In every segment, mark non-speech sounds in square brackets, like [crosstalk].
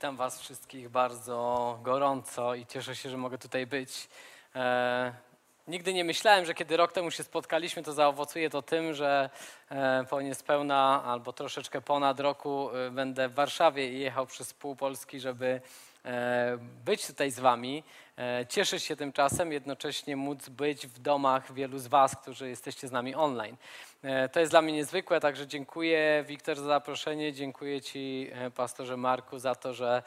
Witam Was wszystkich bardzo gorąco i cieszę się, że mogę tutaj być. E, nigdy nie myślałem, że kiedy rok temu się spotkaliśmy, to zaowocuje to tym, że e, po niespełna albo troszeczkę ponad roku e, będę w Warszawie i jechał przez pół Polski, żeby e, być tutaj z Wami. E, cieszę się tymczasem, jednocześnie móc być w domach wielu z Was, którzy jesteście z nami online. E, to jest dla mnie niezwykłe, także dziękuję Wiktor za zaproszenie, dziękuję Ci e, pastorze Marku za to, że,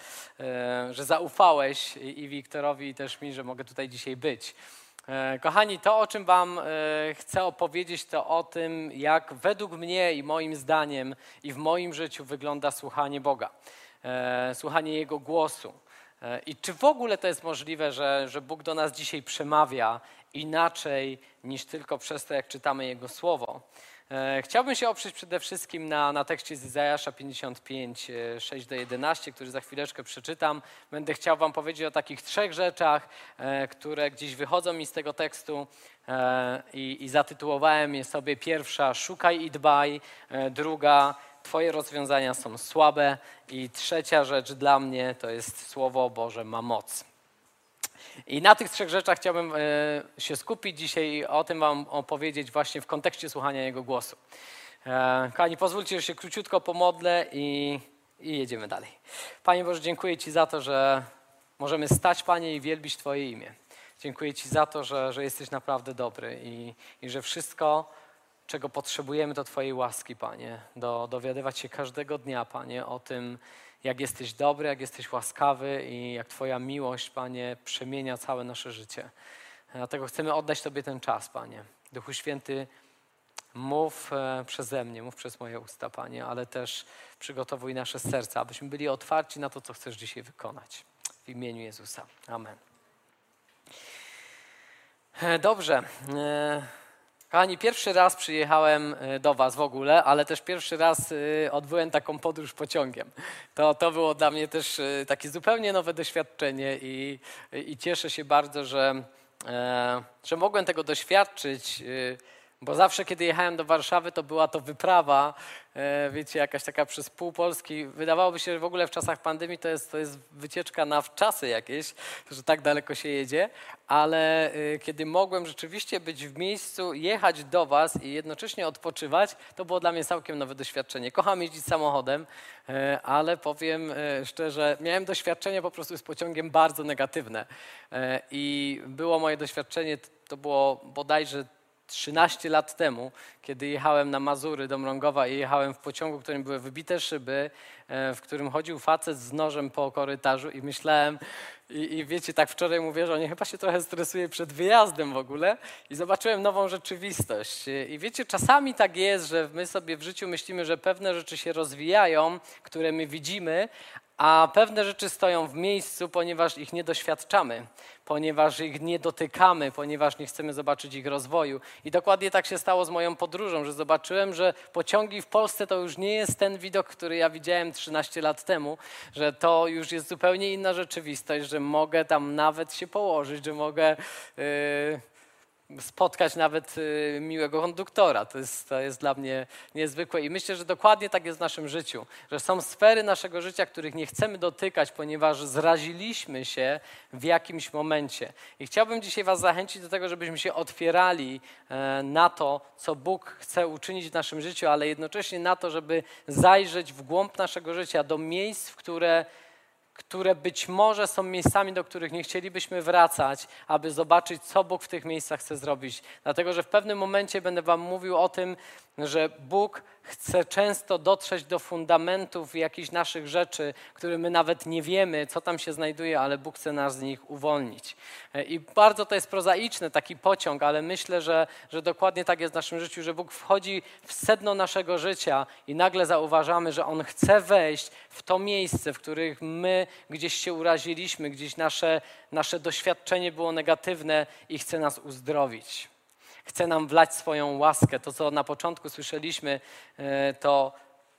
że zaufałeś i Wiktorowi i też mi, że mogę tutaj dzisiaj być. Kochani, to o czym Wam chcę opowiedzieć, to o tym, jak według mnie i moim zdaniem i w moim życiu wygląda słuchanie Boga, słuchanie Jego głosu. E, I czy w ogóle to jest możliwe, że, że Bóg do nas dzisiaj przemawia inaczej niż tylko przez to, jak czytamy Jego Słowo? E, chciałbym się oprzeć przede wszystkim na, na tekście z Izajasza 55, 6 do 11, który za chwileczkę przeczytam. Będę chciał Wam powiedzieć o takich trzech rzeczach, e, które gdzieś wychodzą mi z tego tekstu i, i zatytułowałem je sobie pierwsza szukaj i dbaj, druga Twoje rozwiązania są słabe. I trzecia rzecz dla mnie to jest Słowo Boże ma moc. I na tych trzech rzeczach chciałbym e, się skupić dzisiaj i o tym Wam opowiedzieć właśnie w kontekście słuchania Jego głosu. E, kochani, pozwólcie, że się króciutko pomodlę i, i jedziemy dalej. Panie Boże, dziękuję Ci za to, że możemy stać, Panie, i wielbić Twoje imię. Dziękuję Ci za to, że, że jesteś naprawdę dobry i, i że wszystko, czego potrzebujemy do Twojej łaski, Panie, do dowiadywać się każdego dnia, Panie, o tym, jak jesteś dobry, jak jesteś łaskawy i jak Twoja miłość, Panie, przemienia całe nasze życie. Dlatego chcemy oddać Tobie ten czas, Panie. Duchu Święty, mów e, przeze mnie, mów przez moje usta, Panie, ale też przygotowuj nasze serca, abyśmy byli otwarci na to, co chcesz dzisiaj wykonać. W imieniu Jezusa. Amen. E, dobrze. Kochani, pierwszy raz przyjechałem e, do Was w ogóle, ale też pierwszy raz e, odbyłem taką podróż pociągiem. To, to było dla mnie też e, takie zupełnie nowe doświadczenie i, i cieszę się bardzo, że, że mogłem tego doświadczyć bo zawsze, kiedy jechałem do Warszawy, to była to wyprawa, e, wiecie, jakaś taka przez pół Polski. Wydawałoby się, że w ogóle w czasach pandemii to jest, to jest wycieczka na wczasy jakieś, że tak daleko się jedzie, ale e, kiedy mogłem rzeczywiście być w miejscu, jechać do Was i jednocześnie odpoczywać, to było dla mnie całkiem nowe doświadczenie. Kocham jeździć samochodem, e, ale powiem szczerze, miałem doświadczenie po prostu z pociągiem bardzo negatywne. I było moje doświadczenie, to było bodajże 13 lat temu, kiedy jechałem na Mazury do Mrągowa i jechałem w pociągu, w którym były wybite szyby, e, w którym chodził facet z nożem po korytarzu i myślałem, i, i wiecie, tak wczoraj mówię, że on chyba się trochę stresuje przed wyjazdem w ogóle i zobaczyłem nową rzeczywistość. I wiecie, czasami tak jest, że my sobie w życiu myślimy, że pewne rzeczy się rozwijają, które my widzimy, a pewne rzeczy stoją w miejscu, ponieważ ich nie doświadczamy, ponieważ ich nie dotykamy, ponieważ nie chcemy zobaczyć ich rozwoju. I dokładnie tak się stało z moją podróżą, że zobaczyłem, że pociągi w Polsce to już nie jest ten widok, który ja widziałem 13 lat temu, że to już jest zupełnie inna rzeczywistość, że mogę tam nawet się położyć, że mogę. Yy, spotkać nawet y, miłego konduktora. To jest, to jest dla mnie niezwykłe i myślę, że dokładnie tak jest w naszym życiu, że są sfery naszego życia, których nie chcemy dotykać, ponieważ zraziliśmy się w jakimś momencie. I chciałbym dzisiaj Was zachęcić do tego, żebyśmy się otwierali e, na to, co Bóg chce uczynić w naszym życiu, ale jednocześnie na to, żeby zajrzeć w głąb naszego życia, do miejsc, w które które być może są miejscami, do których nie chcielibyśmy wracać, aby zobaczyć, co Bóg w tych miejscach chce zrobić. Dlatego, że w pewnym momencie będę Wam mówił o tym, że Bóg chce często dotrzeć do fundamentów jakichś naszych rzeczy, które my nawet nie wiemy, co tam się znajduje, ale Bóg chce nas z nich uwolnić. E, I bardzo to jest prozaiczne, taki pociąg, ale myślę, że, że dokładnie tak jest w naszym życiu, że Bóg wchodzi w sedno naszego życia i nagle zauważamy, że On chce wejść w to miejsce, w których my gdzieś się uraziliśmy, gdzieś nasze, nasze doświadczenie było negatywne i chce nas uzdrowić chce nam wlać swoją łaskę. To, co na początku słyszeliśmy, e, to,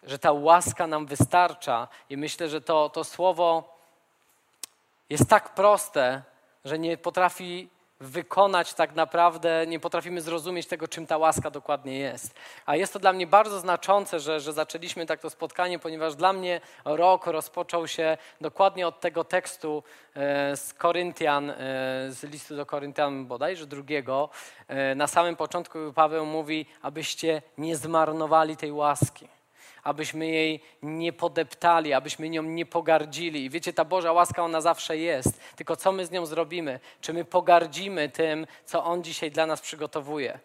że ta łaska nam wystarcza. I myślę, że to, to słowo jest tak proste, że nie potrafi wykonać tak naprawdę, nie potrafimy zrozumieć tego, czym ta łaska dokładnie jest. A jest to dla mnie bardzo znaczące, że, że zaczęliśmy tak to spotkanie, ponieważ dla mnie rok rozpoczął się dokładnie od tego tekstu e, z Koryntian, e, z listu do Koryntian bodajże drugiego. E, na samym początku Paweł mówi, abyście nie zmarnowali tej łaski abyśmy jej nie podeptali, abyśmy nią nie pogardzili. I wiecie, ta Boża łaska, ona zawsze jest. Tylko co my z nią zrobimy? Czy my pogardzimy tym, co On dzisiaj dla nas przygotowuje?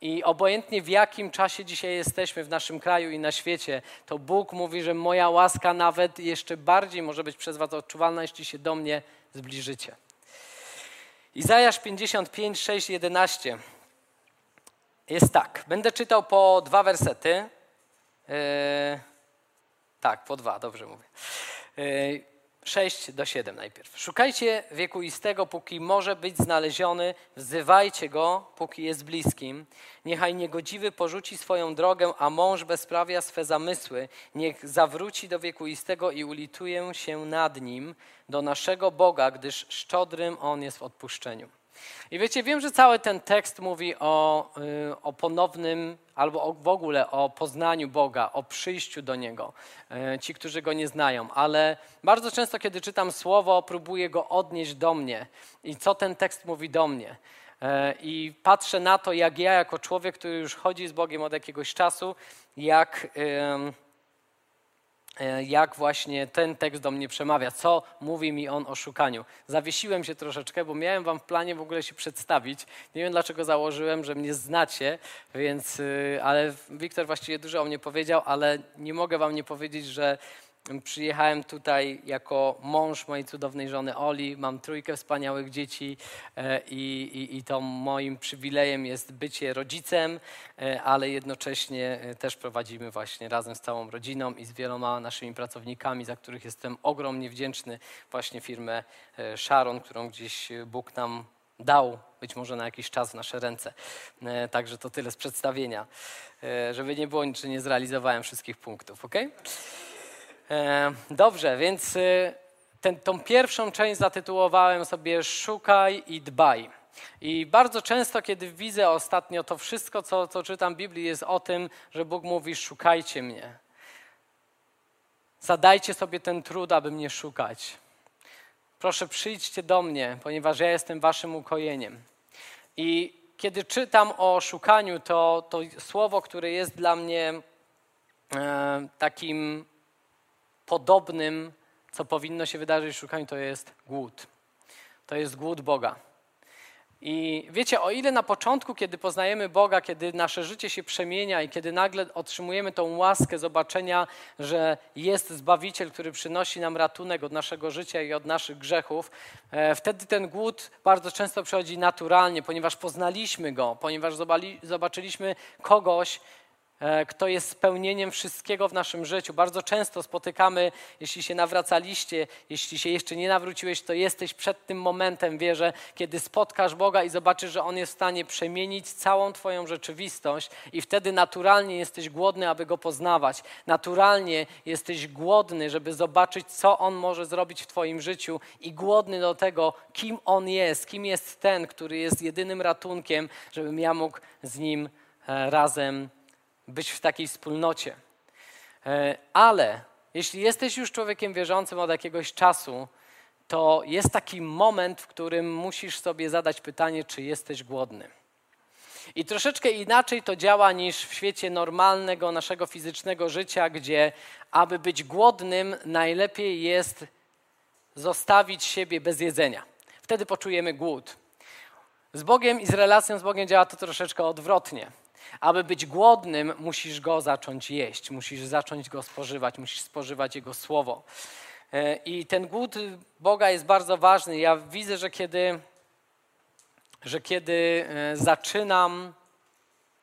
I obojętnie w jakim czasie dzisiaj jesteśmy w naszym kraju i na świecie, to Bóg mówi, że moja łaska nawet jeszcze bardziej może być przez Was odczuwalna, jeśli się do mnie zbliżycie. Izajasz 55, 6, 11 jest tak. Będę czytał po dwa wersety. E, tak, po dwa, dobrze mówię. E, 6 do 7 najpierw. Szukajcie wiekuistego, póki może być znaleziony, wzywajcie go, póki jest bliskim. Niechaj niegodziwy porzuci swoją drogę, a mąż bezprawia swe zamysły. Niech zawróci do wiekuistego i ulituje się nad nim, do naszego Boga, gdyż szczodrym on jest w odpuszczeniu. I wiecie, wiem, że cały ten tekst mówi o, y, o ponownym, albo o, w ogóle o poznaniu Boga, o przyjściu do Niego, y, ci, którzy Go nie znają, ale bardzo często, kiedy czytam słowo, próbuję go odnieść do mnie i co ten tekst mówi do mnie. Y, I patrzę na to, jak ja, jako człowiek, który już chodzi z Bogiem od jakiegoś czasu, jak E, jak właśnie ten tekst do mnie przemawia, co mówi mi on o szukaniu. Zawiesiłem się troszeczkę, bo miałem wam w planie w ogóle się przedstawić. Nie wiem dlaczego założyłem, że mnie znacie, więc, y, ale Wiktor właściwie dużo o mnie powiedział, ale nie mogę wam nie powiedzieć, że Przyjechałem tutaj jako mąż mojej cudownej żony Oli. Mam trójkę wspaniałych dzieci e, i, i, i to moim przywilejem jest bycie rodzicem, e, ale jednocześnie e, też prowadzimy właśnie razem z całą rodziną i z wieloma naszymi pracownikami, za których jestem ogromnie wdzięczny, właśnie firmę Sharon, którą gdzieś Bóg nam dał być może na jakiś czas w nasze ręce. Także to tyle z przedstawienia, żeby nie było, czy nie zrealizowałem wszystkich punktów, ok? E, dobrze, więc y, ten, tą pierwszą część zatytułowałem sobie Szukaj i dbaj. I bardzo często, kiedy widzę ostatnio to wszystko, co, co czytam w Biblii, jest o tym, że Bóg mówi: Szukajcie mnie. Zadajcie sobie ten trud, aby mnie szukać. Proszę, przyjdźcie do mnie, ponieważ ja jestem waszym ukojeniem. I kiedy czytam o szukaniu, to, to słowo, które jest dla mnie e, takim podobnym, co powinno się wydarzyć w szukaniu, to jest głód. To jest głód Boga. I wiecie, o ile na początku, kiedy poznajemy Boga, kiedy nasze życie się przemienia i kiedy nagle otrzymujemy tą łaskę zobaczenia, że jest Zbawiciel, który przynosi nam ratunek od naszego życia i od naszych grzechów, e, wtedy ten głód bardzo często przychodzi naturalnie, ponieważ poznaliśmy Go, ponieważ zobaczyliśmy kogoś, kto jest spełnieniem wszystkiego w naszym życiu. Bardzo często spotykamy, jeśli się nawracaliście, jeśli się jeszcze nie nawróciłeś, to jesteś przed tym momentem, wierzę, kiedy spotkasz Boga i zobaczysz, że On jest w stanie przemienić całą Twoją rzeczywistość i wtedy naturalnie jesteś głodny, aby Go poznawać. Naturalnie jesteś głodny, żeby zobaczyć, co On może zrobić w Twoim życiu i głodny do tego, kim On jest, kim jest ten, który jest jedynym ratunkiem, żebym ja mógł z Nim e, razem być w takiej wspólnocie. E, ale jeśli jesteś już człowiekiem wierzącym od jakiegoś czasu, to jest taki moment, w którym musisz sobie zadać pytanie, czy jesteś głodny. I troszeczkę inaczej to działa niż w świecie normalnego naszego fizycznego życia, gdzie aby być głodnym, najlepiej jest zostawić siebie bez jedzenia. Wtedy poczujemy głód. Z Bogiem i z relacją z Bogiem działa to troszeczkę odwrotnie. Aby być głodnym, musisz go zacząć jeść, musisz zacząć go spożywać, musisz spożywać jego słowo. E, I ten głód Boga jest bardzo ważny. Ja widzę, że kiedy, że kiedy e, zaczynam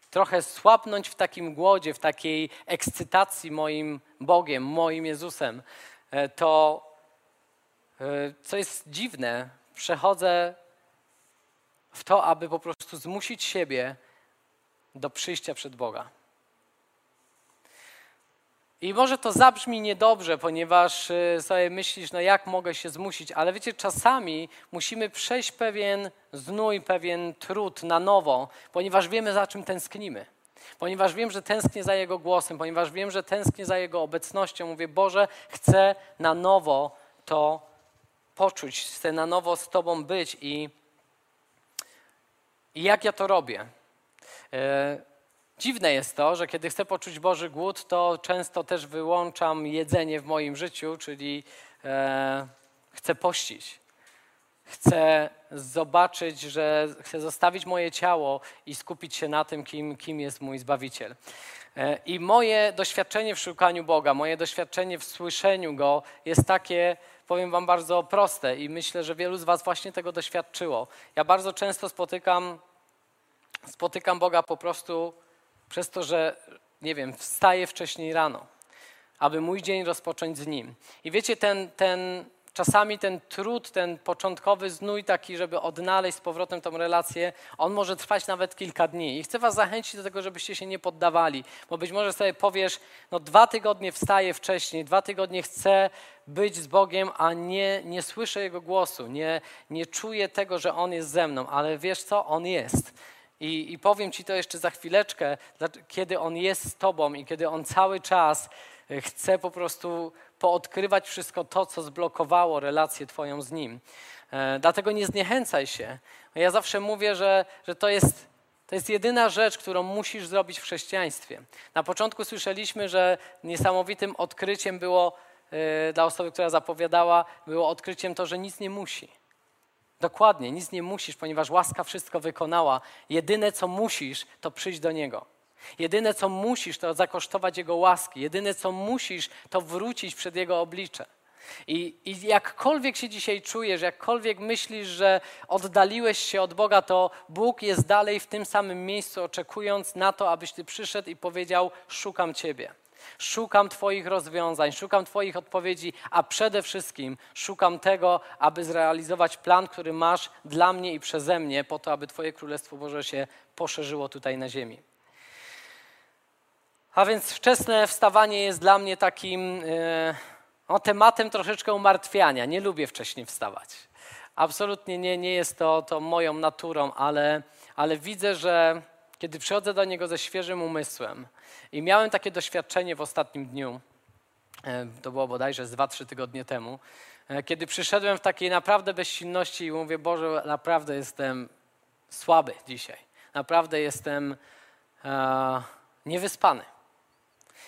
trochę słabnąć w takim głodzie, w takiej ekscytacji moim Bogiem, moim Jezusem, e, to co jest dziwne, przechodzę w to, aby po prostu zmusić siebie do przyjścia przed Boga. I może to zabrzmi niedobrze, ponieważ y, sobie myślisz, no jak mogę się zmusić, ale wiecie, czasami musimy przejść pewien znój, pewien trud na nowo, ponieważ wiemy, za czym tęsknimy. Ponieważ wiem, że tęsknię za Jego głosem, ponieważ wiem, że tęsknię za Jego obecnością, mówię, Boże, chcę na nowo to poczuć, chcę na nowo z Tobą być i, i jak ja to robię. E, Dziwne jest to, że kiedy chcę poczuć Boży głód, to często też wyłączam jedzenie w moim życiu, czyli e, chcę pościć. Chcę zobaczyć, że chcę zostawić moje ciało i skupić się na tym, kim, kim jest mój Zbawiciel. E, I moje doświadczenie w szukaniu Boga, moje doświadczenie w słyszeniu Go jest takie, powiem Wam, bardzo proste i myślę, że wielu z Was właśnie tego doświadczyło. Ja bardzo często spotykam, spotykam Boga po prostu przez to, że, nie wiem, wstaję wcześniej rano, aby mój dzień rozpocząć z Nim. I wiecie, ten, ten, czasami ten trud, ten początkowy znój taki, żeby odnaleźć z powrotem tą relację, on może trwać nawet kilka dni. I chcę was zachęcić do tego, żebyście się nie poddawali, bo być może sobie powiesz, no dwa tygodnie wstaję wcześniej, dwa tygodnie chcę być z Bogiem, a nie, nie słyszę Jego głosu, nie, nie czuję tego, że On jest ze mną, ale wiesz co? On jest. I, I, powiem Ci to jeszcze za chwileczkę, kiedy On jest z Tobą i kiedy On cały czas e, chce po prostu poodkrywać wszystko to, co zblokowało relację Twoją z Nim. E, dlatego nie zniechęcaj się. Ja zawsze mówię, że, że to jest to jest jedyna rzecz, którą musisz zrobić w chrześcijaństwie. Na początku słyszeliśmy, że niesamowitym odkryciem było yy, dla osoby, która zapowiadała, było odkryciem to, że nic nie musi. Dokładnie, nic nie musisz, ponieważ łaska wszystko wykonała. Jedyne, co musisz, to przyjść do Niego. Jedyne, co musisz, to zakosztować Jego łaski. Jedyne, co musisz, to wrócić przed Jego oblicze. I, I jakkolwiek się dzisiaj czujesz, jakkolwiek myślisz, że oddaliłeś się od Boga, to Bóg jest dalej w tym samym miejscu, oczekując na to, abyś Ty przyszedł i powiedział: Szukam Ciebie. Szukam Twoich rozwiązań, szukam Twoich odpowiedzi, a przede wszystkim szukam tego, aby zrealizować plan, który masz dla mnie i przeze mnie, po to, aby Twoje Królestwo Boże się poszerzyło tutaj na ziemi. A więc wczesne wstawanie jest dla mnie takim e, no, tematem troszeczkę umartwiania. Nie lubię wcześniej wstawać. Absolutnie nie, nie jest to, to moją naturą, ale, ale widzę, że kiedy przychodzę do Niego ze świeżym umysłem i miałem takie doświadczenie w ostatnim dniu, e, to było bodajże z 2-3 tygodnie temu, e, kiedy przyszedłem w takiej naprawdę bezsilności i mówię, Boże, naprawdę jestem słaby dzisiaj. Naprawdę jestem e, niewyspany.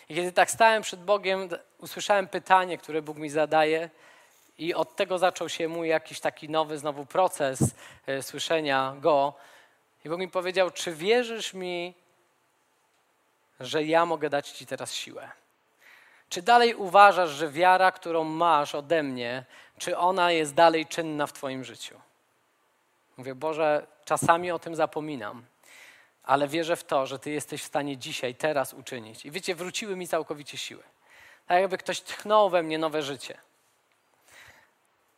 I kiedy tak stałem przed Bogiem, usłyszałem pytanie, które Bóg mi zadaje, i od tego zaczął się mój jakiś taki nowy znowu proces e, słyszenia Go. I Bóg mi powiedział, czy wierzysz mi, że ja mogę dać Ci teraz siłę? Czy dalej uważasz, że wiara, którą masz ode mnie, czy ona jest dalej czynna w Twoim życiu? Mówię, Boże, czasami o tym zapominam, ale wierzę w to, że Ty jesteś w stanie dzisiaj, teraz uczynić. I wiecie, wróciły mi całkowicie siły. Tak jakby ktoś tchnął we mnie nowe życie.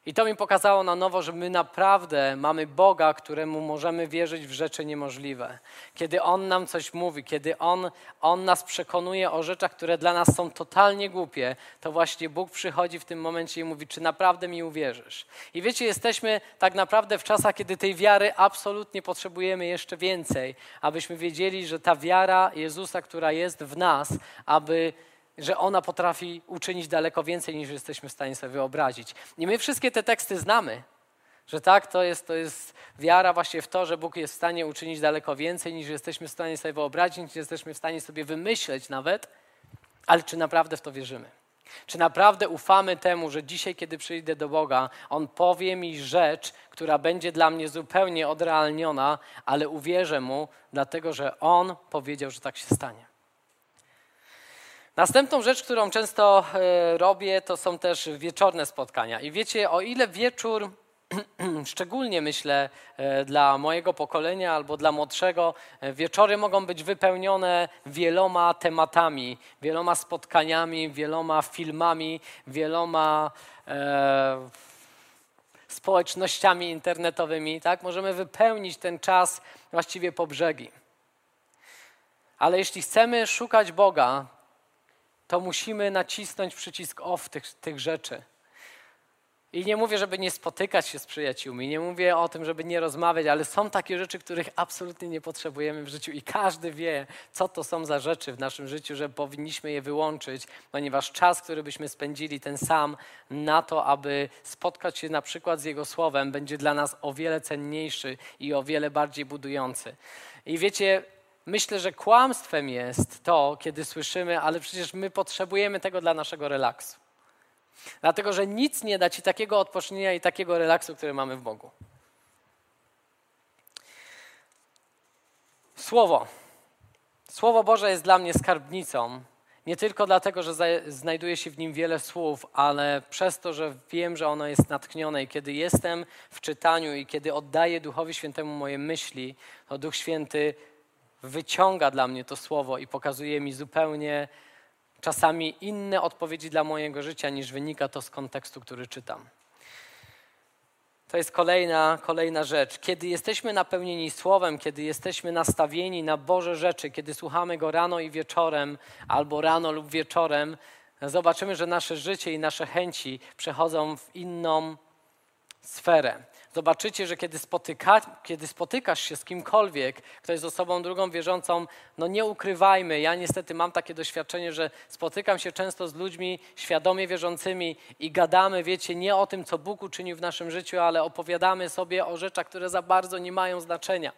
I to mi pokazało na nowo, że my naprawdę mamy Boga, któremu możemy wierzyć w rzeczy niemożliwe. Kiedy On nam coś mówi, kiedy On, On nas przekonuje o rzeczach, które dla nas są totalnie głupie, to właśnie Bóg przychodzi w tym momencie i mówi, czy naprawdę mi uwierzysz. I wiecie, jesteśmy tak naprawdę w czasach, kiedy tej wiary absolutnie potrzebujemy jeszcze więcej, abyśmy wiedzieli, że ta wiara Jezusa, która jest w nas, aby że ona potrafi uczynić daleko więcej niż jesteśmy w stanie sobie wyobrazić. I my wszystkie te teksty znamy, że tak, to jest, to jest wiara właśnie w to, że Bóg jest w stanie uczynić daleko więcej niż jesteśmy w stanie sobie wyobrazić, niż jesteśmy w stanie sobie wymyśleć nawet, ale czy naprawdę w to wierzymy? Czy naprawdę ufamy temu, że dzisiaj, kiedy przyjdę do Boga, On powie mi rzecz, która będzie dla mnie zupełnie odrealniona, ale uwierzę Mu, dlatego że On powiedział, że tak się stanie. Następną rzecz, którą często e, robię, to są też wieczorne spotkania. I wiecie, o ile wieczór, [clears throat] szczególnie myślę e, dla mojego pokolenia albo dla młodszego, e, wieczory mogą być wypełnione wieloma tematami, wieloma spotkaniami, wieloma filmami, wieloma e, społecznościami internetowymi. Tak? Możemy wypełnić ten czas właściwie po brzegi. Ale jeśli chcemy szukać Boga, to musimy nacisnąć przycisk off tych, tych rzeczy. I nie mówię, żeby nie spotykać się z przyjaciółmi, nie mówię o tym, żeby nie rozmawiać, ale są takie rzeczy, których absolutnie nie potrzebujemy w życiu i każdy wie, co to są za rzeczy w naszym życiu, że powinniśmy je wyłączyć, ponieważ czas, który byśmy spędzili ten sam na to, aby spotkać się na przykład z Jego Słowem, będzie dla nas o wiele cenniejszy i o wiele bardziej budujący. I wiecie, myślę, że kłamstwem jest to, kiedy słyszymy, ale przecież my potrzebujemy tego dla naszego relaksu. Dlatego, że nic nie da ci takiego odpocznienia i takiego relaksu, który mamy w Bogu. Słowo. Słowo Boże jest dla mnie skarbnicą. Nie tylko dlatego, że znajduje się w nim wiele słów, ale przez to, że wiem, że ono jest natchnione i kiedy jestem w czytaniu i kiedy oddaję Duchowi Świętemu moje myśli, to Duch Święty wyciąga dla mnie to słowo i pokazuje mi zupełnie czasami inne odpowiedzi dla mojego życia niż wynika to z kontekstu, który czytam. To jest kolejna, kolejna rzecz. Kiedy jesteśmy napełnieni Słowem, kiedy jesteśmy nastawieni na Boże rzeczy, kiedy słuchamy Go rano i wieczorem, albo rano lub wieczorem, zobaczymy, że nasze życie i nasze chęci przechodzą w inną sferę zobaczycie, że kiedy, spotyka, kiedy spotykasz się z kimkolwiek, kto jest osobą drugą wierzącą, no nie ukrywajmy, ja niestety mam takie doświadczenie, że spotykam się często z ludźmi świadomie wierzącymi i gadamy, wiecie, nie o tym, co Bóg uczynił w naszym życiu, ale opowiadamy sobie o rzeczach, które za bardzo nie mają znaczenia.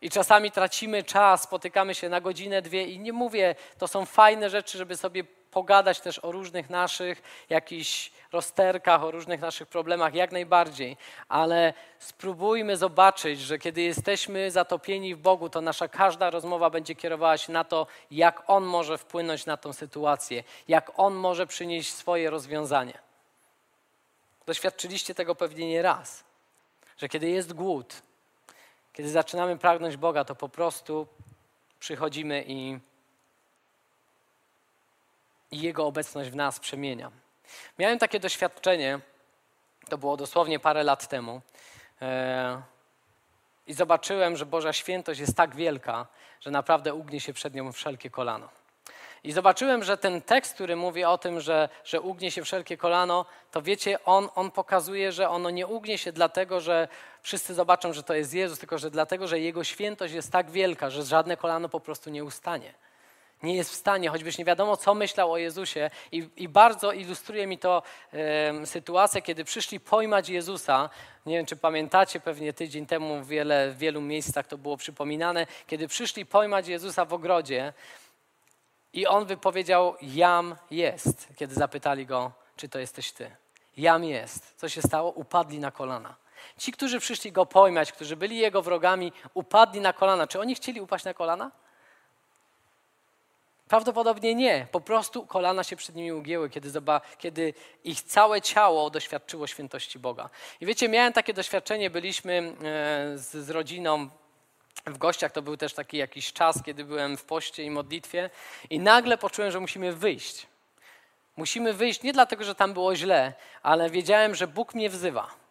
I czasami tracimy czas, spotykamy się na godzinę, dwie i nie mówię, to są fajne rzeczy, żeby sobie pogadać też o różnych naszych jakichś rozterkach, o różnych naszych problemach, jak najbardziej, ale spróbujmy zobaczyć, że kiedy jesteśmy zatopieni w Bogu, to nasza każda rozmowa będzie kierowała się na to, jak On może wpłynąć na tą sytuację, jak On może przynieść swoje rozwiązanie. Doświadczyliście tego pewnie nie raz, że kiedy jest głód, kiedy zaczynamy pragnąć Boga, to po prostu przychodzimy i i Jego obecność w nas przemienia. Miałem takie doświadczenie, to było dosłownie parę lat temu, e, i zobaczyłem, że Boża świętość jest tak wielka, że naprawdę ugnie się przed nią wszelkie kolano. I zobaczyłem, że ten tekst, który mówi o tym, że, że ugnie się wszelkie kolano, to wiecie, on, on pokazuje, że ono nie ugnie się dlatego, że wszyscy zobaczą, że to jest Jezus, tylko że dlatego, że Jego świętość jest tak wielka, że żadne kolano po prostu nie ustanie nie jest w stanie, choćbyś nie wiadomo, co myślał o Jezusie. I, i bardzo ilustruje mi to e, sytuacja, kiedy przyszli pojmać Jezusa. Nie wiem, czy pamiętacie, pewnie tydzień temu w, wiele, wielu miejscach to było przypominane, kiedy przyszli pojmać Jezusa w ogrodzie i on wypowiedział: Jam jest, kiedy zapytali go, czy to jesteś ty. Jam jest. Co się stało? Upadli na kolana. Ci, którzy przyszli go pojmać, którzy byli jego wrogami, upadli na kolana. Czy oni chcieli upaść na kolana? Prawdopodobnie nie. Po prostu kolana się przed nimi ugięły, kiedy, kiedy ich całe ciało doświadczyło świętości Boga. I wiecie, miałem takie doświadczenie, byliśmy e, z, z rodziną w gościach, to był też taki jakiś czas, kiedy byłem w poście i modlitwie i nagle poczułem, że musimy wyjść. Musimy wyjść nie dlatego, że tam było źle, ale wiedziałem, że Bóg mnie wzywa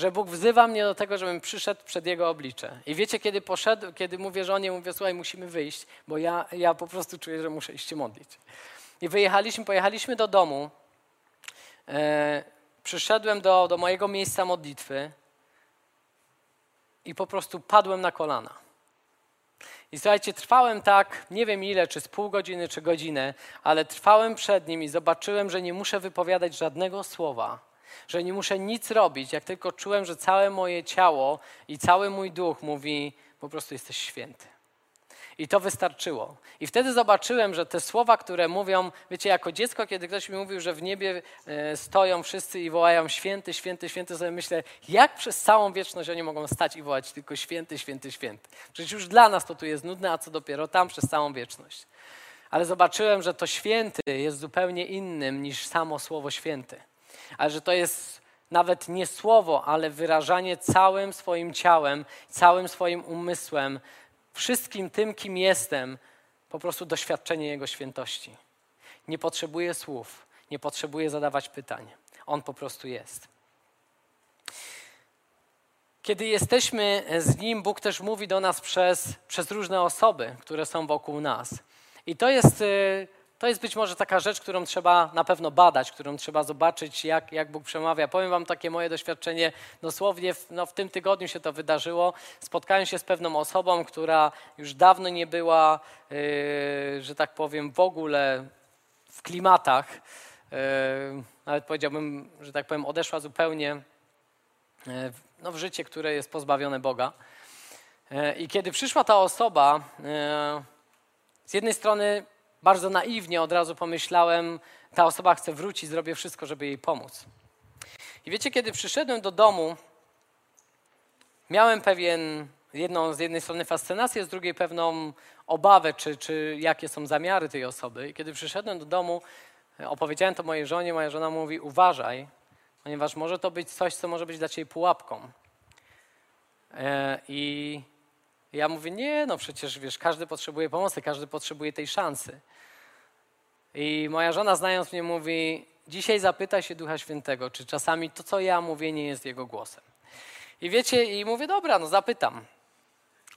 że Bóg wzywa mnie do tego, żebym przyszedł przed Jego oblicze. I wiecie, kiedy poszedł, kiedy mówię żonie, mówię, słuchaj, musimy wyjść, bo ja, ja po prostu czuję, że muszę iść się modlić. I wyjechaliśmy, pojechaliśmy do domu, e, przyszedłem do, do mojego miejsca modlitwy i po prostu padłem na kolana. I słuchajcie, trwałem tak, nie wiem ile, czy z pół godziny, czy godzinę, ale trwałem przed nim i zobaczyłem, że nie muszę wypowiadać żadnego słowa że nie muszę nic robić, jak tylko czułem, że całe moje ciało i cały mój duch mówi, po prostu jesteś święty. I to wystarczyło. I wtedy zobaczyłem, że te słowa, które mówią, wiecie, jako dziecko, kiedy ktoś mi mówił, że w niebie e, stoją wszyscy i wołają święty, święty, święty, sobie myślę, jak przez całą wieczność oni mogą stać i wołać tylko święty, święty, święty. Przecież już dla nas to tu jest nudne, a co dopiero tam przez całą wieczność. Ale zobaczyłem, że to święty jest zupełnie innym niż samo słowo święty ale że to jest nawet nie słowo, ale wyrażanie całym swoim ciałem, całym swoim umysłem, wszystkim tym, kim jestem, po prostu doświadczenie Jego świętości. Nie potrzebuje słów, nie potrzebuje zadawać pytań. On po prostu jest. Kiedy jesteśmy z Nim, Bóg też mówi do nas przez, przez różne osoby, które są wokół nas. I to jest y, to jest być może taka rzecz, którą trzeba na pewno badać, którą trzeba zobaczyć, jak, jak Bóg przemawia. Powiem Wam takie moje doświadczenie, dosłownie w, no, w tym tygodniu się to wydarzyło. Spotkałem się z pewną osobą, która już dawno nie była, yy, że tak powiem, w ogóle w klimatach. Yy, nawet powiedziałbym, że tak powiem, odeszła zupełnie yy, no, w życie, które jest pozbawione Boga. Yy, I kiedy przyszła ta osoba, yy, z jednej strony bardzo naiwnie od razu pomyślałem, ta osoba chce wrócić, zrobię wszystko, żeby jej pomóc. I wiecie, kiedy przyszedłem do domu, miałem pewien, jedną, z jednej strony fascynację, z drugiej pewną obawę, czy, czy jakie są zamiary tej osoby. I kiedy przyszedłem do domu, opowiedziałem to mojej żonie, moja żona mówi, uważaj, ponieważ może to być coś, co może być dla ciebie pułapką. E, I ja mówię, nie, no przecież wiesz, każdy potrzebuje pomocy, każdy potrzebuje tej szansy. I moja żona, znając mnie, mówi: Dzisiaj zapytaj się Ducha Świętego, czy czasami to, co ja mówię, nie jest jego głosem. I wiecie, i mówię: Dobra, no zapytam.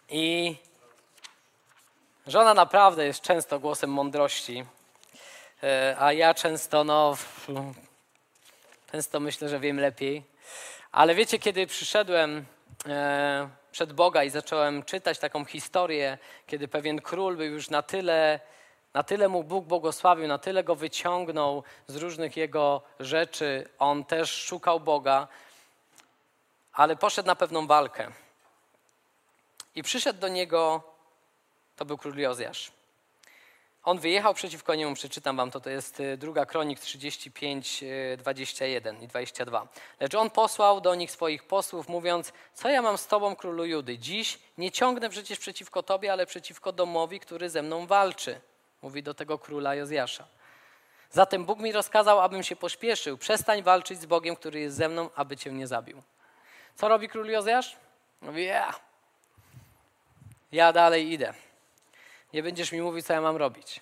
I żona naprawdę jest często głosem mądrości, e, a ja często, no, często myślę, że wiem lepiej. Ale wiecie, kiedy przyszedłem e, przed Boga i zacząłem czytać taką historię, kiedy pewien król był już na tyle na tyle mu Bóg błogosławił, na tyle go wyciągnął z różnych jego rzeczy. On też szukał Boga, ale poszedł na pewną walkę. I przyszedł do niego, to był król Jozjasz. On wyjechał przeciwko niemu, przeczytam wam to, to jest y, druga kronik 35, 21 y, i 22. Lecz on posłał do nich swoich posłów, mówiąc, co ja mam z tobą, królu Judy? Dziś nie ciągnę przecież przeciwko tobie, ale przeciwko domowi, który ze mną walczy. Mówi do tego króla Jozjasza. Zatem Bóg mi rozkazał, abym się pośpieszył. Przestań walczyć z Bogiem, który jest ze mną, aby cię nie zabił. Co robi król Jozjasz? Mówi, ja. Ja dalej idę. Nie będziesz mi mówić, co ja mam robić.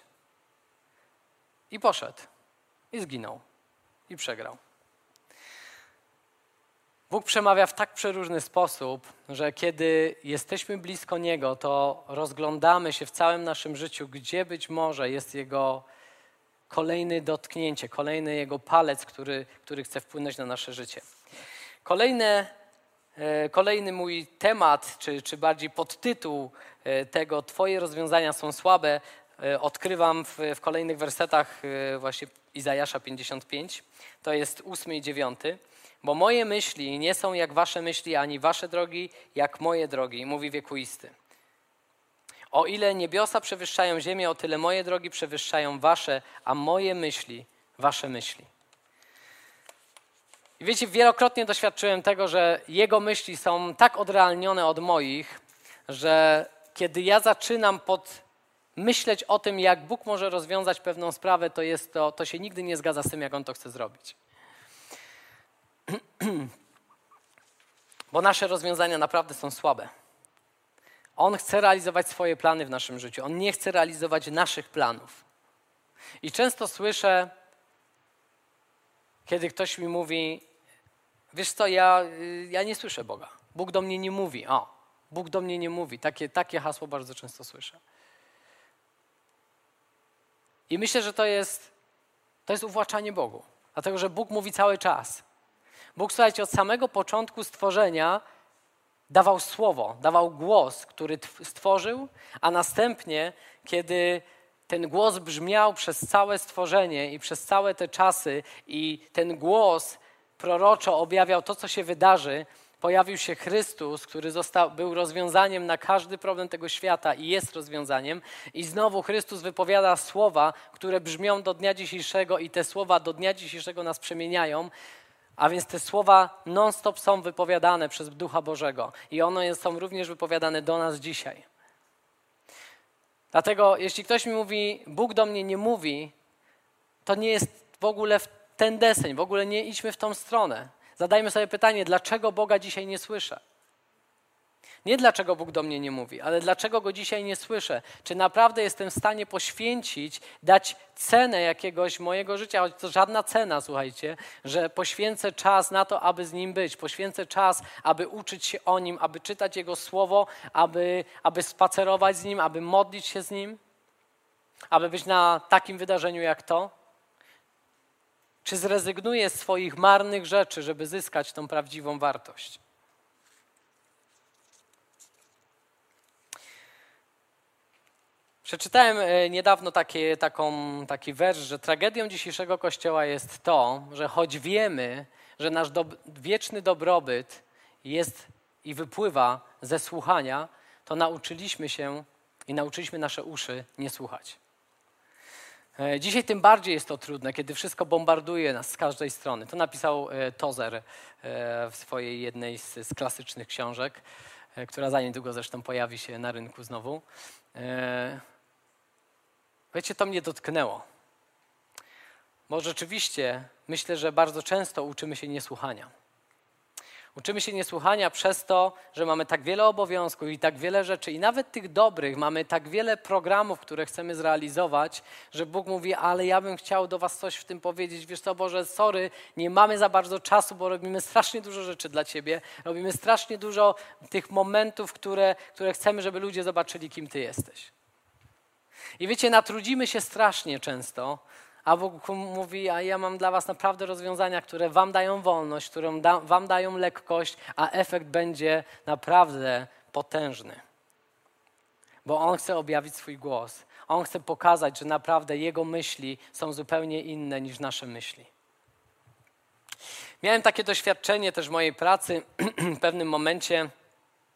I poszedł. I zginął. I przegrał. Bóg przemawia w tak przeróżny sposób, że kiedy jesteśmy blisko Niego, to rozglądamy się w całym naszym życiu, gdzie być może jest Jego kolejne dotknięcie, kolejny Jego palec, który, który chce wpłynąć na nasze życie. Kolejne, e, kolejny mój temat, czy, czy bardziej podtytuł tego Twoje rozwiązania są słabe, e, odkrywam w, w kolejnych wersetach właśnie Izajasza 55. To jest ósmy i dziewiąty. Bo moje myśli nie są jak wasze myśli, ani wasze drogi jak moje drogi, mówi wiekuisty. O ile niebiosa przewyższają ziemię, o tyle moje drogi przewyższają wasze, a moje myśli wasze myśli. I wiecie, wielokrotnie doświadczyłem tego, że jego myśli są tak odrealnione od moich, że kiedy ja zaczynam pod myśleć o tym, jak Bóg może rozwiązać pewną sprawę, to, jest to, to się nigdy nie zgadza z tym, jak On to chce zrobić. [clears throat] Bo nasze rozwiązania naprawdę są słabe. On chce realizować swoje plany w naszym życiu. On nie chce realizować naszych planów. I często słyszę, kiedy ktoś mi mówi: Wiesz co, ja, y, ja nie słyszę Boga. Bóg do mnie nie mówi. O, Bóg do mnie nie mówi. Takie, takie hasło bardzo często słyszę. I myślę, że to jest, to jest uwłaczanie Bogu. Dlatego, że Bóg mówi cały czas. Bóg, słuchajcie, od samego początku stworzenia dawał słowo, dawał głos, który stworzył, a następnie, kiedy ten głos brzmiał przez całe stworzenie i przez całe te czasy, i ten głos proroczo objawiał to, co się wydarzy, pojawił się Chrystus, który został, był rozwiązaniem na każdy problem tego świata i jest rozwiązaniem. I znowu Chrystus wypowiada słowa, które brzmią do dnia dzisiejszego, i te słowa do dnia dzisiejszego nas przemieniają. A więc te słowa non-stop są wypowiadane przez Ducha Bożego i one są również wypowiadane do nas dzisiaj. Dlatego, jeśli ktoś mi mówi, Bóg do mnie nie mówi, to nie jest w ogóle w ten deseń, w ogóle nie idźmy w tą stronę. Zadajmy sobie pytanie, dlaczego Boga dzisiaj nie słyszę? Nie dlaczego Bóg do mnie nie mówi, ale dlaczego go dzisiaj nie słyszę. Czy naprawdę jestem w stanie poświęcić, dać cenę jakiegoś mojego życia, choć to żadna cena, słuchajcie, że poświęcę czas na to, aby z nim być, poświęcę czas, aby uczyć się o nim, aby czytać jego słowo, aby, aby spacerować z nim, aby modlić się z nim. aby być na takim wydarzeniu jak to? Czy zrezygnuje z swoich marnych rzeczy, żeby zyskać tą prawdziwą wartość? Przeczytałem e, niedawno takie, taką, taki wers, że tragedią dzisiejszego Kościoła jest to, że choć wiemy, że nasz do, wieczny dobrobyt jest i wypływa ze słuchania, to nauczyliśmy się i nauczyliśmy nasze uszy nie słuchać. E, dzisiaj tym bardziej jest to trudne, kiedy wszystko bombarduje nas z każdej strony. To napisał e, Tozer w swojej jednej z, z klasycznych książek, która za niedługo zresztą pojawi się na rynku znowu. Wiecie, to mnie dotknęło. Bo rzeczywiście myślę, że bardzo często uczymy się niesłuchania. Uczymy się niesłuchania przez to, że mamy tak wiele obowiązków i tak wiele rzeczy, i nawet tych dobrych, mamy tak wiele programów, które chcemy zrealizować, że Bóg mówi, ale ja bym chciał do Was coś w tym powiedzieć. Wiesz co, Boże, sorry, nie mamy za bardzo czasu, bo robimy strasznie dużo rzeczy dla Ciebie. Robimy strasznie dużo tych momentów, które, które chcemy, żeby ludzie zobaczyli, kim Ty jesteś. I wiecie, natrudzimy się strasznie często, a Bóg mówi, a ja mam dla was naprawdę rozwiązania, które wam dają wolność, które da, wam dają lekkość, a efekt będzie naprawdę potężny. Bo On chce objawić swój głos. On chce pokazać, że naprawdę Jego myśli są zupełnie inne niż nasze myśli. Miałem takie doświadczenie też w mojej pracy [clears throat] w pewnym momencie,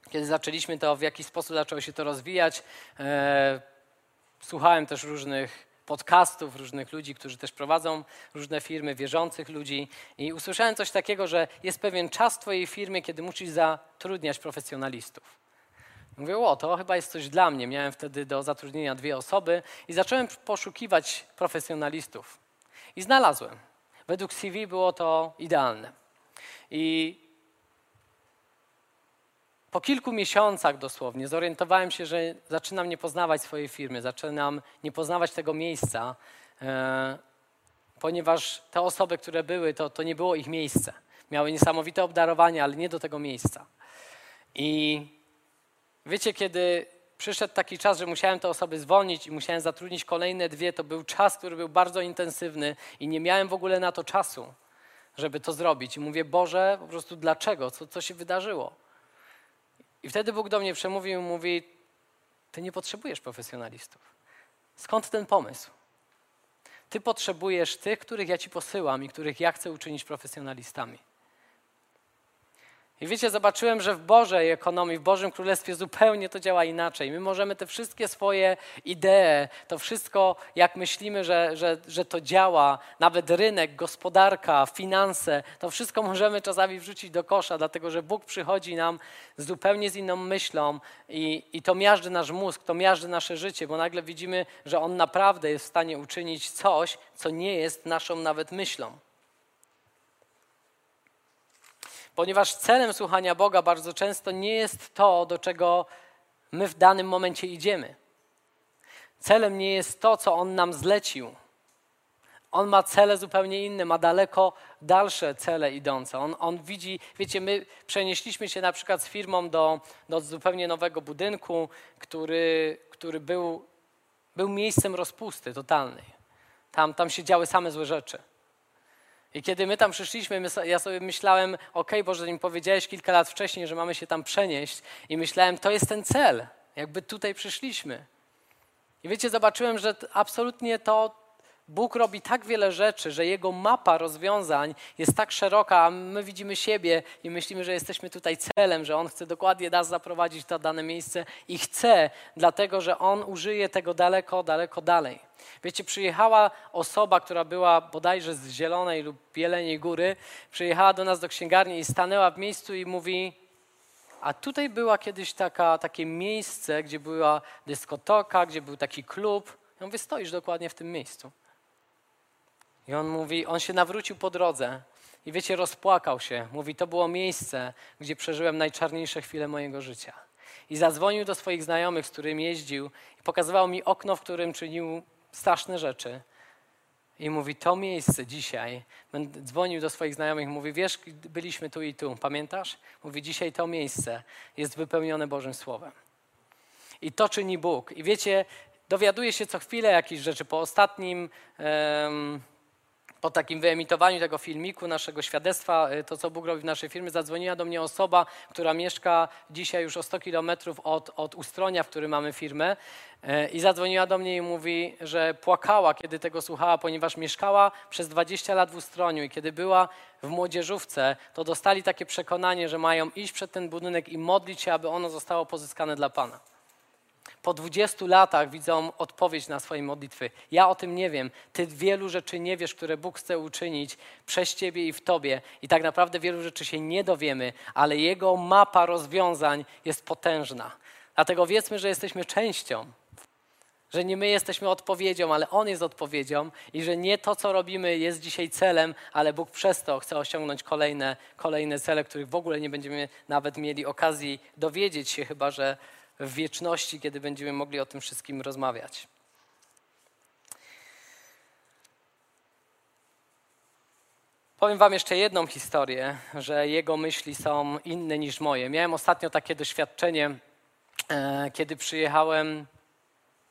kiedy zaczęliśmy to, w jakiś sposób zaczęło się to rozwijać. E, Słuchałem też różnych podcastów, różnych ludzi, którzy też prowadzą różne firmy, wierzących ludzi i usłyszałem coś takiego, że jest pewien czas Twojej firmie, kiedy musisz zatrudniać profesjonalistów. Mówię, o, to chyba jest coś dla mnie. Miałem wtedy do zatrudnienia dwie osoby i zacząłem poszukiwać profesjonalistów. I znalazłem. Według CV było to idealne. I po kilku miesiącach dosłownie zorientowałem się, że zaczynam nie poznawać swojej firmy, zaczynam nie poznawać tego miejsca, e, ponieważ te osoby, które były, to, to nie było ich miejsce. Miały niesamowite obdarowanie, ale nie do tego miejsca. I wiecie, kiedy przyszedł taki czas, że musiałem te osoby zwolnić i musiałem zatrudnić kolejne dwie, to był czas, który był bardzo intensywny i nie miałem w ogóle na to czasu, żeby to zrobić. I mówię, Boże, po prostu dlaczego? Co, co się wydarzyło? I wtedy Bóg do mnie przemówił i mówi: Ty nie potrzebujesz profesjonalistów. Skąd ten pomysł? Ty potrzebujesz tych, których ja ci posyłam i których ja chcę uczynić profesjonalistami. I wiecie, zobaczyłem, że w Bożej ekonomii, w Bożym Królestwie zupełnie to działa inaczej. My możemy te wszystkie swoje idee, to wszystko, jak myślimy, że, że, że to działa, nawet rynek, gospodarka, finanse, to wszystko możemy czasami wrzucić do kosza, dlatego że Bóg przychodzi nam zupełnie z inną myślą i, i to miażdży nasz mózg, to miażdży nasze życie, bo nagle widzimy, że On naprawdę jest w stanie uczynić coś, co nie jest naszą nawet myślą. Ponieważ celem słuchania Boga bardzo często nie jest to, do czego my w danym momencie idziemy. Celem nie jest to, co On nam zlecił. On ma cele zupełnie inne, ma daleko dalsze cele idące. On, on widzi, wiecie, my przenieśliśmy się na przykład z firmą do, do zupełnie nowego budynku, który, który był, był miejscem rozpusty totalnej. Tam, tam się działy same złe rzeczy. I kiedy my tam przyszliśmy, my, ja sobie myślałem, ok, Boże, mi powiedziałeś kilka lat wcześniej, że mamy się tam przenieść i myślałem, to jest ten cel, jakby tutaj przyszliśmy. I wiecie, zobaczyłem, że absolutnie to Bóg robi tak wiele rzeczy, że Jego mapa rozwiązań jest tak szeroka, a my widzimy siebie i myślimy, że jesteśmy tutaj celem, że On chce dokładnie nas zaprowadzić na dane miejsce i chce, dlatego że On użyje tego daleko, daleko dalej. Wiecie, przyjechała osoba, która była bodajże z Zielonej lub Bieleniej Góry, przyjechała do nas do księgarni i stanęła w miejscu i mówi, a tutaj była kiedyś taka, takie miejsce, gdzie była dyskotoka, gdzie był taki klub. Ja mówię, stoisz dokładnie w tym miejscu. I on mówi, on się nawrócił po drodze i wiecie, rozpłakał się. Mówi, to było miejsce, gdzie przeżyłem najczarniejsze chwile mojego życia. I zadzwonił do swoich znajomych, z którymi jeździł i pokazywał mi okno, w którym czynił straszne rzeczy. I mówi, to miejsce dzisiaj, dzwonił do swoich znajomych, mówi, wiesz, byliśmy tu i tu, pamiętasz? Mówi, dzisiaj to miejsce jest wypełnione Bożym Słowem. I to czyni Bóg. I wiecie, dowiaduję się co chwilę jakichś rzeczy. Po ostatnim, po takim wyemitowaniu tego filmiku, naszego świadectwa, y, to co Bóg robi w naszej firmie, zadzwoniła do mnie osoba, która mieszka dzisiaj już o 100 kilometrów od, od Ustronia, w którym mamy firmę. y, I zadzwoniła do mnie i mówi, że płakała, kiedy tego słuchała, ponieważ mieszkała przez 20 lat w Ustroniu i kiedy była w młodzieżówce, to dostali takie przekonanie, że mają iść przed ten budynek i modlić się, aby ono zostało pozyskane dla Pana po 20 latach widzą odpowiedź na swoje modlitwy. Ja o tym nie wiem. Ty wielu rzeczy nie wiesz, które Bóg chce uczynić przez ciebie i w tobie. I tak naprawdę wielu rzeczy się nie dowiemy, ale Jego mapa rozwiązań jest potężna. Dlatego wiedzmy, że jesteśmy częścią. Że nie my jesteśmy odpowiedzią, ale On jest odpowiedzią i że nie to, co robimy, jest dzisiaj celem, ale Bóg przez to chce osiągnąć kolejne, kolejne cele, których w ogóle nie będziemy nawet mieli okazji dowiedzieć się, chyba że w wieczności, kiedy będziemy mogli o tym wszystkim rozmawiać. Powiem Wam jeszcze jedną historię, że jego myśli są inne niż moje. Miałem ostatnio takie doświadczenie, e, kiedy przyjechałem.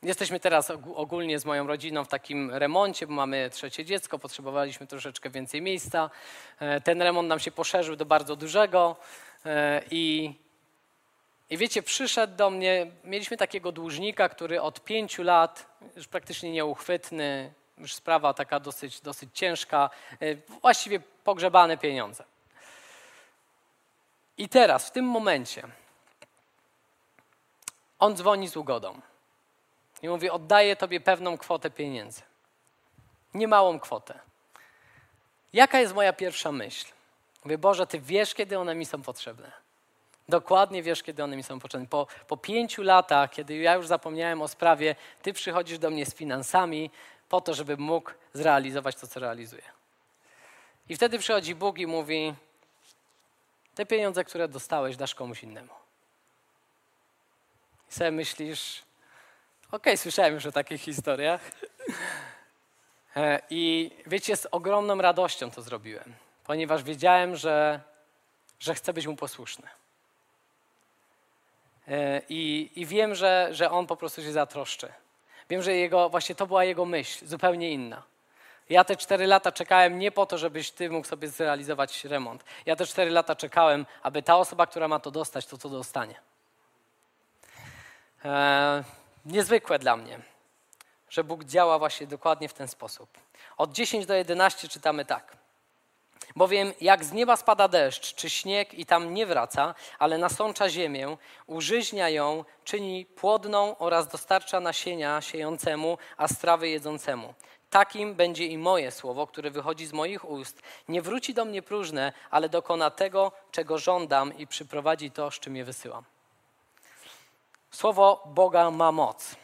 Jesteśmy teraz ogólnie z moją rodziną w takim remoncie, bo mamy trzecie dziecko, potrzebowaliśmy troszeczkę więcej miejsca. E, ten remont nam się poszerzył do bardzo dużego e, i i wiecie, przyszedł do mnie, mieliśmy takiego dłużnika, który od pięciu lat, już praktycznie nieuchwytny, już sprawa taka dosyć, dosyć ciężka, e, właściwie pogrzebane pieniądze. I teraz, w tym momencie, on dzwoni z ugodą i mówi: Oddaję tobie pewną kwotę pieniędzy. Niemałą kwotę. Jaka jest moja pierwsza myśl? Mówię: Boże, ty wiesz, kiedy one mi są potrzebne. Dokładnie wiesz, kiedy one mi są potrzebne. Po, po pięciu latach, kiedy ja już zapomniałem o sprawie, ty przychodzisz do mnie z finansami po to, żeby mógł zrealizować to, co realizuje. I wtedy przychodzi Bóg i mówi: Te pieniądze, które dostałeś, dasz komuś innemu. I sobie myślisz: Okej, okay, słyszałem już o takich historiach. E, I wiecie, z ogromną radością to zrobiłem, ponieważ wiedziałem, że, że chcę być mu posłuszny. E, I, I, wiem, że, że on po prostu się zatroszczy. Wiem, że jego, właśnie to była jego myśl, zupełnie inna. Ja te cztery lata czekałem nie po to, żebyś ty mógł sobie zrealizować remont. Ja te cztery lata czekałem, aby ta osoba, która ma to dostać, to to dostanie. E, niezwykłe dla mnie, że Bóg działa właśnie dokładnie w ten sposób. Od 10 do 11 czytamy tak. Bowiem jak z nieba spada deszcz czy śnieg i tam nie wraca, ale nasącza ziemię, użyźnia ją, czyni płodną oraz dostarcza nasienia siejącemu, a strawy jedzącemu. Takim będzie i moje słowo, które wychodzi z moich ust. Nie wróci do mnie próżne, ale dokona tego, czego żądam i przyprowadzi to, z czym je wysyłam. Słowo Boga ma moc.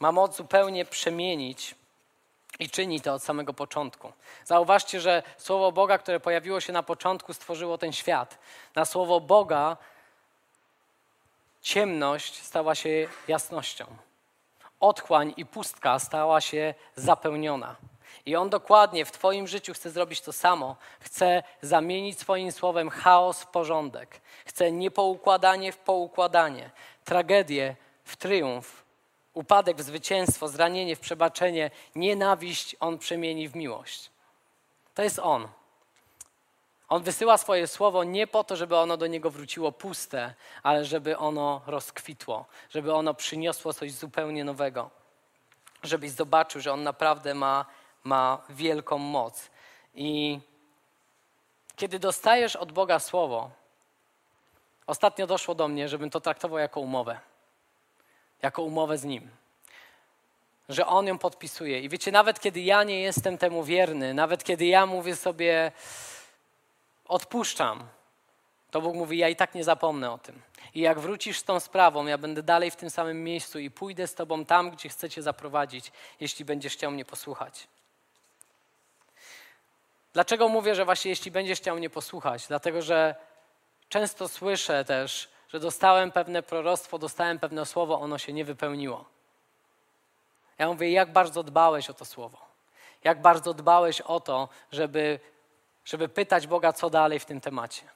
Ma moc zupełnie przemienić i czyni to od samego początku. Zauważcie, że słowo Boga, które pojawiło się na początku, stworzyło ten świat. Na słowo Boga ciemność stała się jasnością. Otchłań i pustka stała się zapełniona. I On dokładnie w Twoim życiu chce zrobić to samo. Chce zamienić swoim słowem chaos w porządek. Chce niepoukładanie w poukładanie, tragedię w triumf, upadek w zwycięstwo, zranienie w przebaczenie, nienawiść On przemieni w miłość. To jest On. On wysyła swoje słowo nie po to, żeby ono do niego wróciło puste, ale żeby ono rozkwitło, żeby ono przyniosło coś zupełnie nowego. Żebyś zobaczył, że on naprawdę ma, ma wielką moc. I kiedy dostajesz od Boga słowo, ostatnio doszło do mnie, żebym to traktował jako umowę jako umowę z Nim. Że On ją podpisuje. I wiecie, nawet kiedy ja nie jestem temu wierny, nawet kiedy ja mówię sobie, odpuszczam, to Bóg mówi, ja i tak nie zapomnę o tym. I jak wrócisz z tą sprawą, ja będę dalej w tym samym miejscu i pójdę z Tobą tam, gdzie chcecie zaprowadzić, jeśli będziesz chciał mnie posłuchać. Dlaczego mówię, że właśnie jeśli będziesz chciał mnie posłuchać? Dlatego, że często słyszę też, że dostałem pewne proroctwo, dostałem pewne słowo, ono się nie wypełniło. Ja mówię, jak bardzo dbałeś o to słowo. Jak bardzo dbałeś o to, żeby, żeby pytać Boga, co dalej w tym temacie.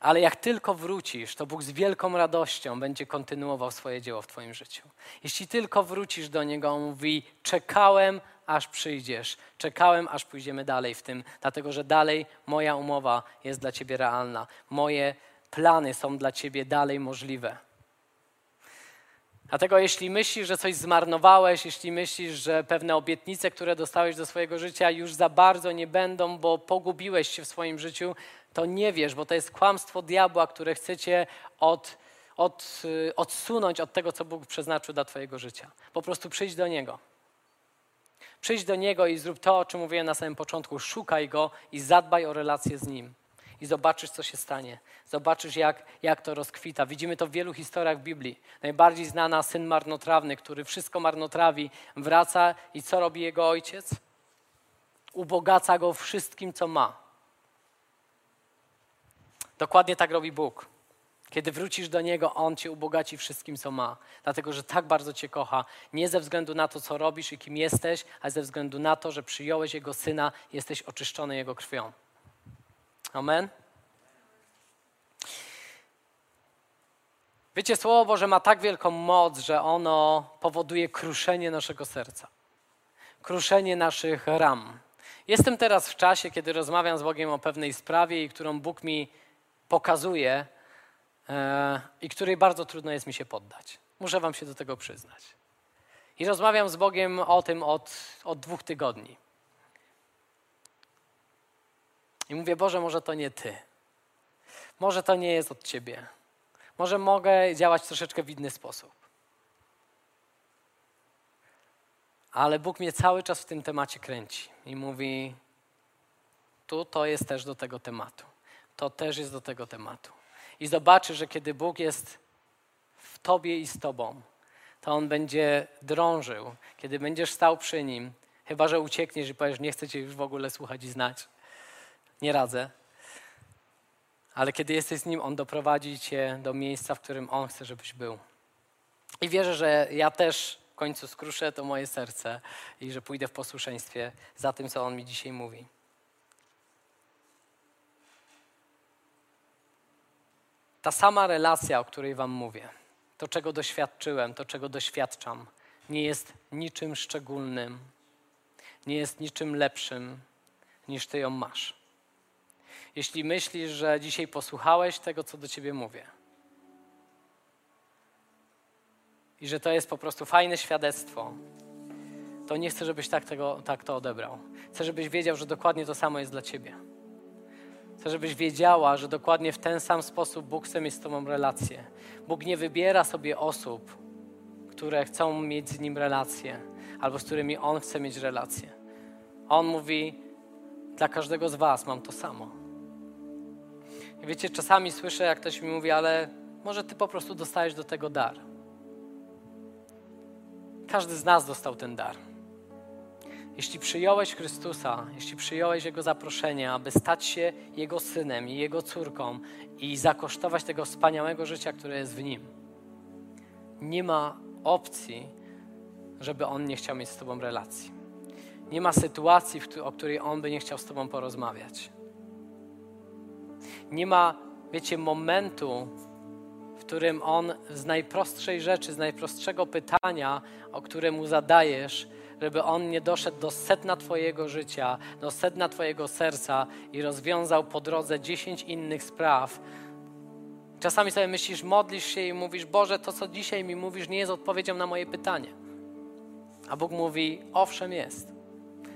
Ale jak tylko wrócisz, to Bóg z wielką radością będzie kontynuował swoje dzieło w Twoim życiu. Jeśli tylko wrócisz do Niego, On mówi: Czekałem, aż przyjdziesz. Czekałem, aż pójdziemy dalej w tym, dlatego że dalej moja umowa jest dla Ciebie realna. Moje plany są dla Ciebie dalej możliwe. Dlatego jeśli myślisz, że coś zmarnowałeś, jeśli myślisz, że pewne obietnice, które dostałeś do swojego życia już za bardzo nie będą, bo pogubiłeś się w swoim życiu, to nie wiesz, bo to jest kłamstwo diabła, które chcecie od, od, y, odsunąć od tego, co Bóg przeznaczył dla Twojego życia. Po prostu przyjdź do Niego. Przyjdź do Niego i zrób to, o czym mówiłem na samym początku. Szukaj Go i zadbaj o relację z Nim. I zobaczysz, co się stanie. Zobaczysz, jak, jak to rozkwita. Widzimy to w wielu historiach Biblii. Najbardziej znana syn marnotrawny, który wszystko marnotrawi, wraca i co robi jego ojciec? Ubogaca go wszystkim, co ma. Dokładnie tak robi Bóg. Kiedy wrócisz do Niego, On Cię ubogaci wszystkim, co ma. Dlatego, że tak bardzo Cię kocha. Nie ze względu na to, co robisz i kim jesteś, ale ze względu na to, że przyjąłeś Jego Syna, jesteś oczyszczony Jego krwią. Amen? Wiecie, Słowo Boże ma tak wielką moc, że ono powoduje kruszenie naszego serca. Kruszenie naszych ram. Jestem teraz w czasie, kiedy rozmawiam z Bogiem o pewnej sprawie, którą Bóg mi pokazuje, E, i której bardzo trudno jest mi się poddać. Muszę Wam się do tego przyznać. I rozmawiam z Bogiem o tym od, od dwóch tygodni. I mówię, Boże, może to nie Ty. Może to nie jest od Ciebie. Może mogę działać troszeczkę w inny sposób. Ale Bóg mnie cały czas w tym temacie kręci i mówi: Tu to jest też do tego tematu. To też jest do tego tematu i zobaczysz, że kiedy Bóg jest w Tobie i z Tobą, to On będzie drążył, kiedy będziesz stał przy Nim, chyba że uciekniesz i powiesz, nie chcę Cię już w ogóle słuchać i znać. Nie radzę. Ale kiedy jesteś z Nim, On doprowadzi Cię do miejsca, w którym On chce, żebyś był. I wierzę, że ja też w końcu skruszę to moje serce i że pójdę w posłuszeństwie za tym, co On mi dzisiaj mówi. Ta sama relacja, o której Wam mówię, to czego doświadczyłem, to czego doświadczam, nie jest niczym szczególnym, nie jest niczym lepszym niż Ty ją masz. Jeśli myślisz, że dzisiaj posłuchałeś tego, co do Ciebie mówię, i że to jest po prostu fajne świadectwo, to nie chcę, żebyś tak, tego, tak to odebrał. Chcę, żebyś wiedział, że dokładnie to samo jest dla Ciebie. Chcę, żebyś wiedziała, że dokładnie w ten sam sposób Bóg chce mieć z Tobą relację. Bóg nie wybiera sobie osób, które chcą mieć z Nim relację, albo z którymi On chce mieć relację. On mówi, dla każdego z Was mam to samo. I wiecie, czasami słyszę, jak ktoś mi mówi, ale może Ty po prostu dostajesz do tego dar. Każdy z nas dostał ten dar. Jeśli przyjąłeś Chrystusa, jeśli przyjąłeś Jego zaproszenie, aby stać się Jego synem i Jego córką i zakosztować tego wspaniałego życia, które jest w Nim, nie ma opcji, żeby On nie chciał mieć z Tobą relacji. Nie ma sytuacji, o której On by nie chciał z Tobą porozmawiać. Nie ma, wiecie, momentu, w którym On z najprostszej rzeczy, z najprostszego pytania, o które Mu zadajesz, żeby on nie doszedł do sedna Twojego życia, do sedna Twojego serca i rozwiązał po drodze dziesięć innych spraw. Czasami sobie myślisz, modlisz się i mówisz, Boże, to co dzisiaj mi mówisz, nie jest odpowiedzią na moje pytanie. A Bóg mówi, owszem jest.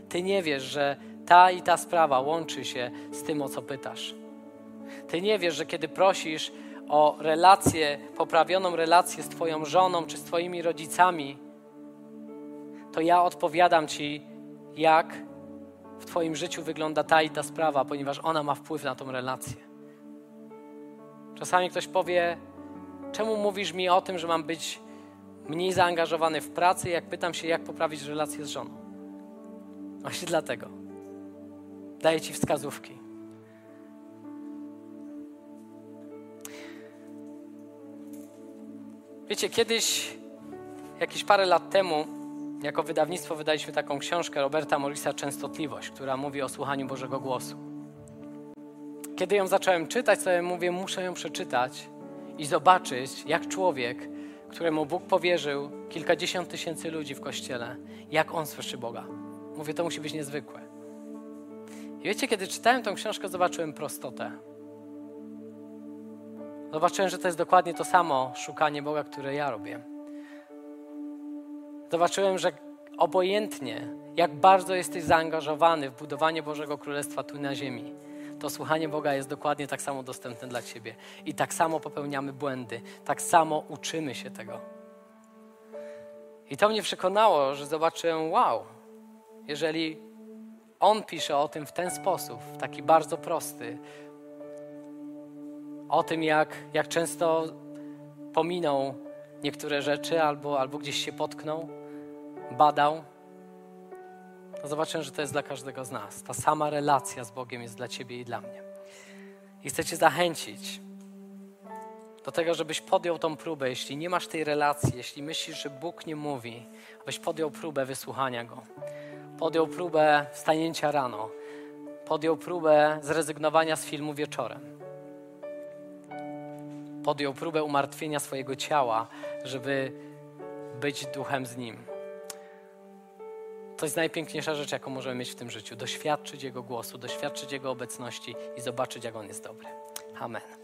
Ty nie wiesz, że ta i ta sprawa łączy się z tym, o co pytasz. Ty nie wiesz, że kiedy prosisz o relację, poprawioną relację z Twoją żoną czy z Twoimi rodzicami, to ja odpowiadam Ci, jak w Twoim życiu wygląda ta i ta sprawa, ponieważ ona ma wpływ na tą relację. Czasami ktoś powie, czemu mówisz mi o tym, że mam być mniej zaangażowany w pracy, jak pytam się, jak poprawić relację z żoną? Właśnie dlatego. Daję Ci wskazówki. Wiecie, kiedyś, jakieś parę lat temu, jako wydawnictwo wydaliśmy taką książkę Roberta Morrisa Częstotliwość, która mówi o słuchaniu Bożego Głosu. kiedy ją zacząłem czytać, sobie mówię, muszę ją przeczytać i zobaczyć, jak człowiek, któremu Bóg powierzył kilkadziesiąt tysięcy ludzi w kościele, jak on słyszy Boga. Mówię, to musi być niezwykłe. I wiecie, kiedy czytałem tą książkę, zobaczyłem prostotę. Zobaczyłem, że to jest dokładnie to samo szukanie Boga, które ja robię. Zobaczyłem, że obojętnie, jak bardzo jesteś zaangażowany w budowanie Bożego Królestwa tu na ziemi, to słuchanie Boga jest dokładnie tak samo dostępne dla Ciebie. I tak samo popełniamy błędy, tak samo uczymy się tego. I to mnie przekonało, że zobaczyłem, wow, jeżeli On pisze o tym w ten sposób, w taki bardzo prosty, o tym, jak, jak często pominął niektóre rzeczy albo, albo gdzieś się potknął, badał, to zobaczyłem, że to jest dla każdego z nas. Ta sama relacja z Bogiem jest dla Ciebie i dla mnie. I chcę Cię zachęcić do tego, żebyś podjął tą próbę. Jeśli nie masz tej relacji, jeśli myślisz, że Bóg nie mówi, abyś podjął próbę wysłuchania Go. Podjął próbę wstanięcia rano. Podjął próbę zrezygnowania z filmu wieczorem. Podjął próbę umartwienia swojego ciała, żeby być duchem z Nim. To jest najpiękniejsza rzecz, jaką możemy mieć w tym życiu. Doświadczyć Jego głosu, doświadczyć Jego obecności i zobaczyć, jak On jest dobry. Amen.